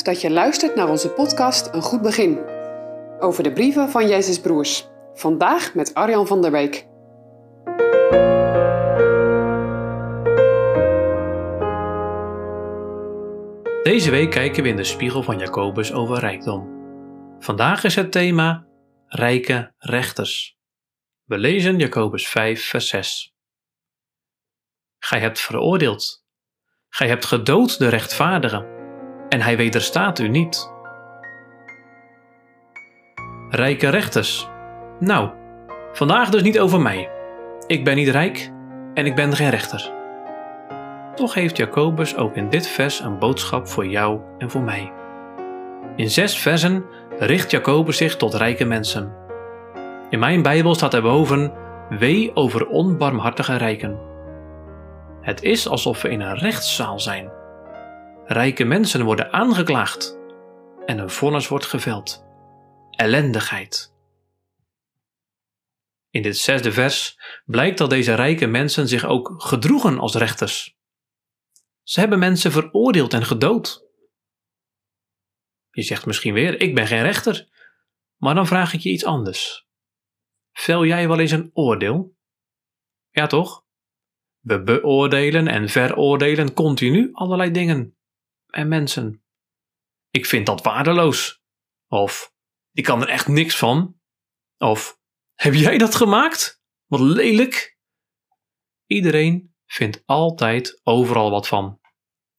dat je luistert naar onze podcast Een Goed Begin. Over de brieven van Jezus Broers. Vandaag met Arjan van der Beek. Deze week kijken we in de spiegel van Jacobus over rijkdom. Vandaag is het thema rijke rechters. We lezen Jacobus 5, vers 6. Gij hebt veroordeeld. Gij hebt gedood de rechtvaardige, en hij wederstaat u niet. Rijke rechters. Nou, vandaag dus niet over mij. Ik ben niet rijk en ik ben geen rechter. Toch heeft Jacobus ook in dit vers een boodschap voor jou en voor mij. In zes versen richt Jacobus zich tot rijke mensen. In mijn Bijbel staat erboven: Wee over onbarmhartige rijken. Het is alsof we in een rechtszaal zijn. Rijke mensen worden aangeklaagd en een vonnis wordt geveld. Ellendigheid. In dit zesde vers blijkt dat deze rijke mensen zich ook gedroegen als rechters. Ze hebben mensen veroordeeld en gedood. Je zegt misschien weer: Ik ben geen rechter. Maar dan vraag ik je iets anders. Vel jij wel eens een oordeel? Ja, toch? We beoordelen en veroordelen continu allerlei dingen en mensen. Ik vind dat waardeloos. Of ik kan er echt niks van. Of heb jij dat gemaakt? Wat lelijk. Iedereen vindt altijd overal wat van.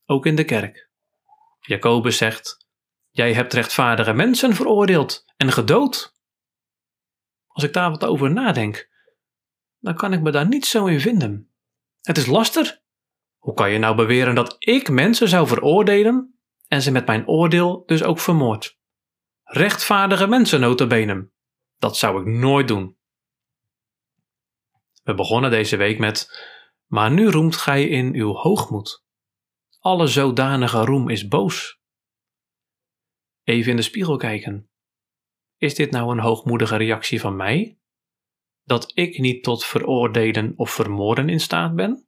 Ook in de kerk. Jacobus zegt: Jij hebt rechtvaardige mensen veroordeeld en gedood. Als ik daar wat over nadenk, dan kan ik me daar niet zo in vinden. Het is laster. Hoe kan je nou beweren dat ik mensen zou veroordelen en ze met mijn oordeel dus ook vermoord? Rechtvaardige mensen notabene. Dat zou ik nooit doen. We begonnen deze week met Maar nu roemt gij in uw hoogmoed. Alle zodanige roem is boos. Even in de spiegel kijken. Is dit nou een hoogmoedige reactie van mij? Dat ik niet tot veroordelen of vermoorden in staat ben?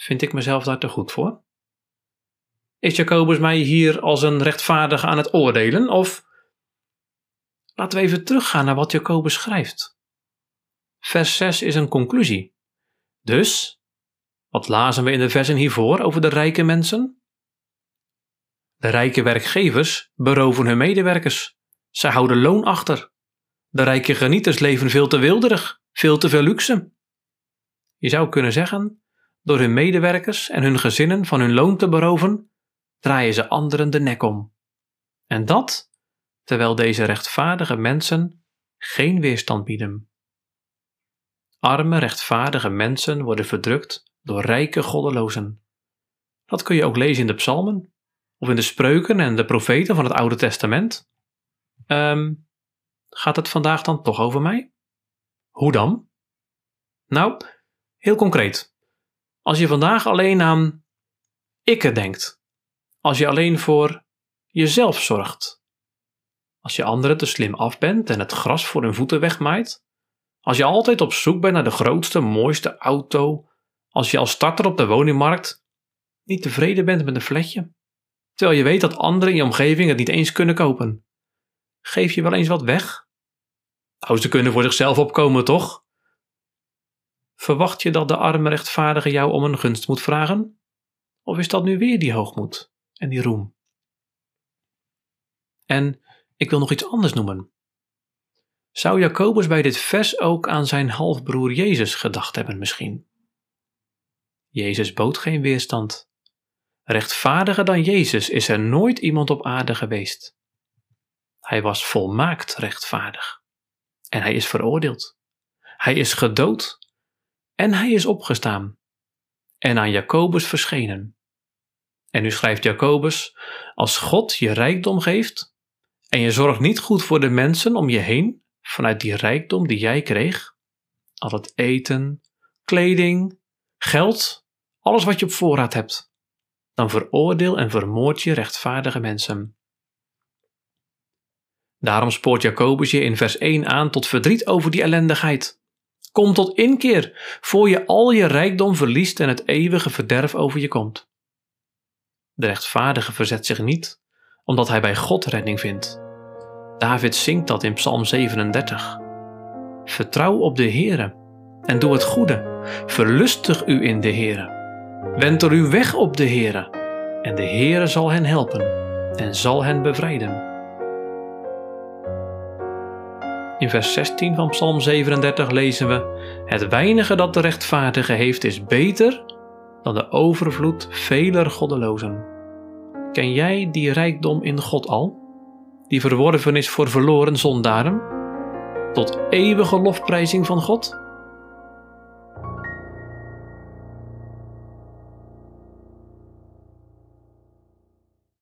Vind ik mezelf daar te goed voor? Is Jacobus mij hier als een rechtvaardige aan het oordelen? Of laten we even teruggaan naar wat Jacobus schrijft. Vers 6 is een conclusie. Dus, wat lazen we in de versen hiervoor over de rijke mensen? De rijke werkgevers beroven hun medewerkers. Ze houden loon achter. De rijke genieters leven veel te wilderig, veel te veel luxe. Je zou kunnen zeggen, door hun medewerkers en hun gezinnen van hun loon te beroven, draaien ze anderen de nek om. En dat terwijl deze rechtvaardige mensen geen weerstand bieden. Arme, rechtvaardige mensen worden verdrukt door rijke goddelozen. Dat kun je ook lezen in de psalmen, of in de spreuken en de profeten van het Oude Testament. Um, gaat het vandaag dan toch over mij? Hoe dan? Nou, heel concreet. Als je vandaag alleen aan ikke denkt, als je alleen voor jezelf zorgt, als je anderen te slim af bent en het gras voor hun voeten wegmaait, als je altijd op zoek bent naar de grootste, mooiste auto, als je als starter op de woningmarkt niet tevreden bent met een fletje, terwijl je weet dat anderen in je omgeving het niet eens kunnen kopen. Geef je wel eens wat weg? Nou, ze kunnen voor zichzelf opkomen, toch? Verwacht je dat de arme rechtvaardige jou om een gunst moet vragen? Of is dat nu weer die hoogmoed en die roem? En ik wil nog iets anders noemen. Zou Jacobus bij dit vers ook aan zijn halfbroer Jezus gedacht hebben misschien? Jezus bood geen weerstand. Rechtvaardiger dan Jezus is er nooit iemand op aarde geweest. Hij was volmaakt rechtvaardig. En hij is veroordeeld. Hij is gedood en hij is opgestaan en aan Jacobus verschenen. En nu schrijft Jacobus: Als God je rijkdom geeft en je zorgt niet goed voor de mensen om je heen vanuit die rijkdom die jij kreeg, al het eten, kleding, geld, alles wat je op voorraad hebt, dan veroordeel en vermoord je rechtvaardige mensen. Daarom spoort Jacobus je in vers 1 aan tot verdriet over die ellendigheid. Kom tot inkeer, voor je al je rijkdom verliest en het eeuwige verderf over je komt. De rechtvaardige verzet zich niet, omdat hij bij God redding vindt. David zingt dat in Psalm 37. Vertrouw op de Heere en doe het goede. Verlustig u in de Heere. Wend er uw weg op de Heere en de Heere zal hen helpen en zal hen bevrijden. In vers 16 van Psalm 37 lezen we: Het weinige dat de rechtvaardige heeft is beter dan de overvloed veler goddelozen. Ken jij die rijkdom in God al, die verworven is voor verloren zondaren, tot eeuwige lofprijzing van God?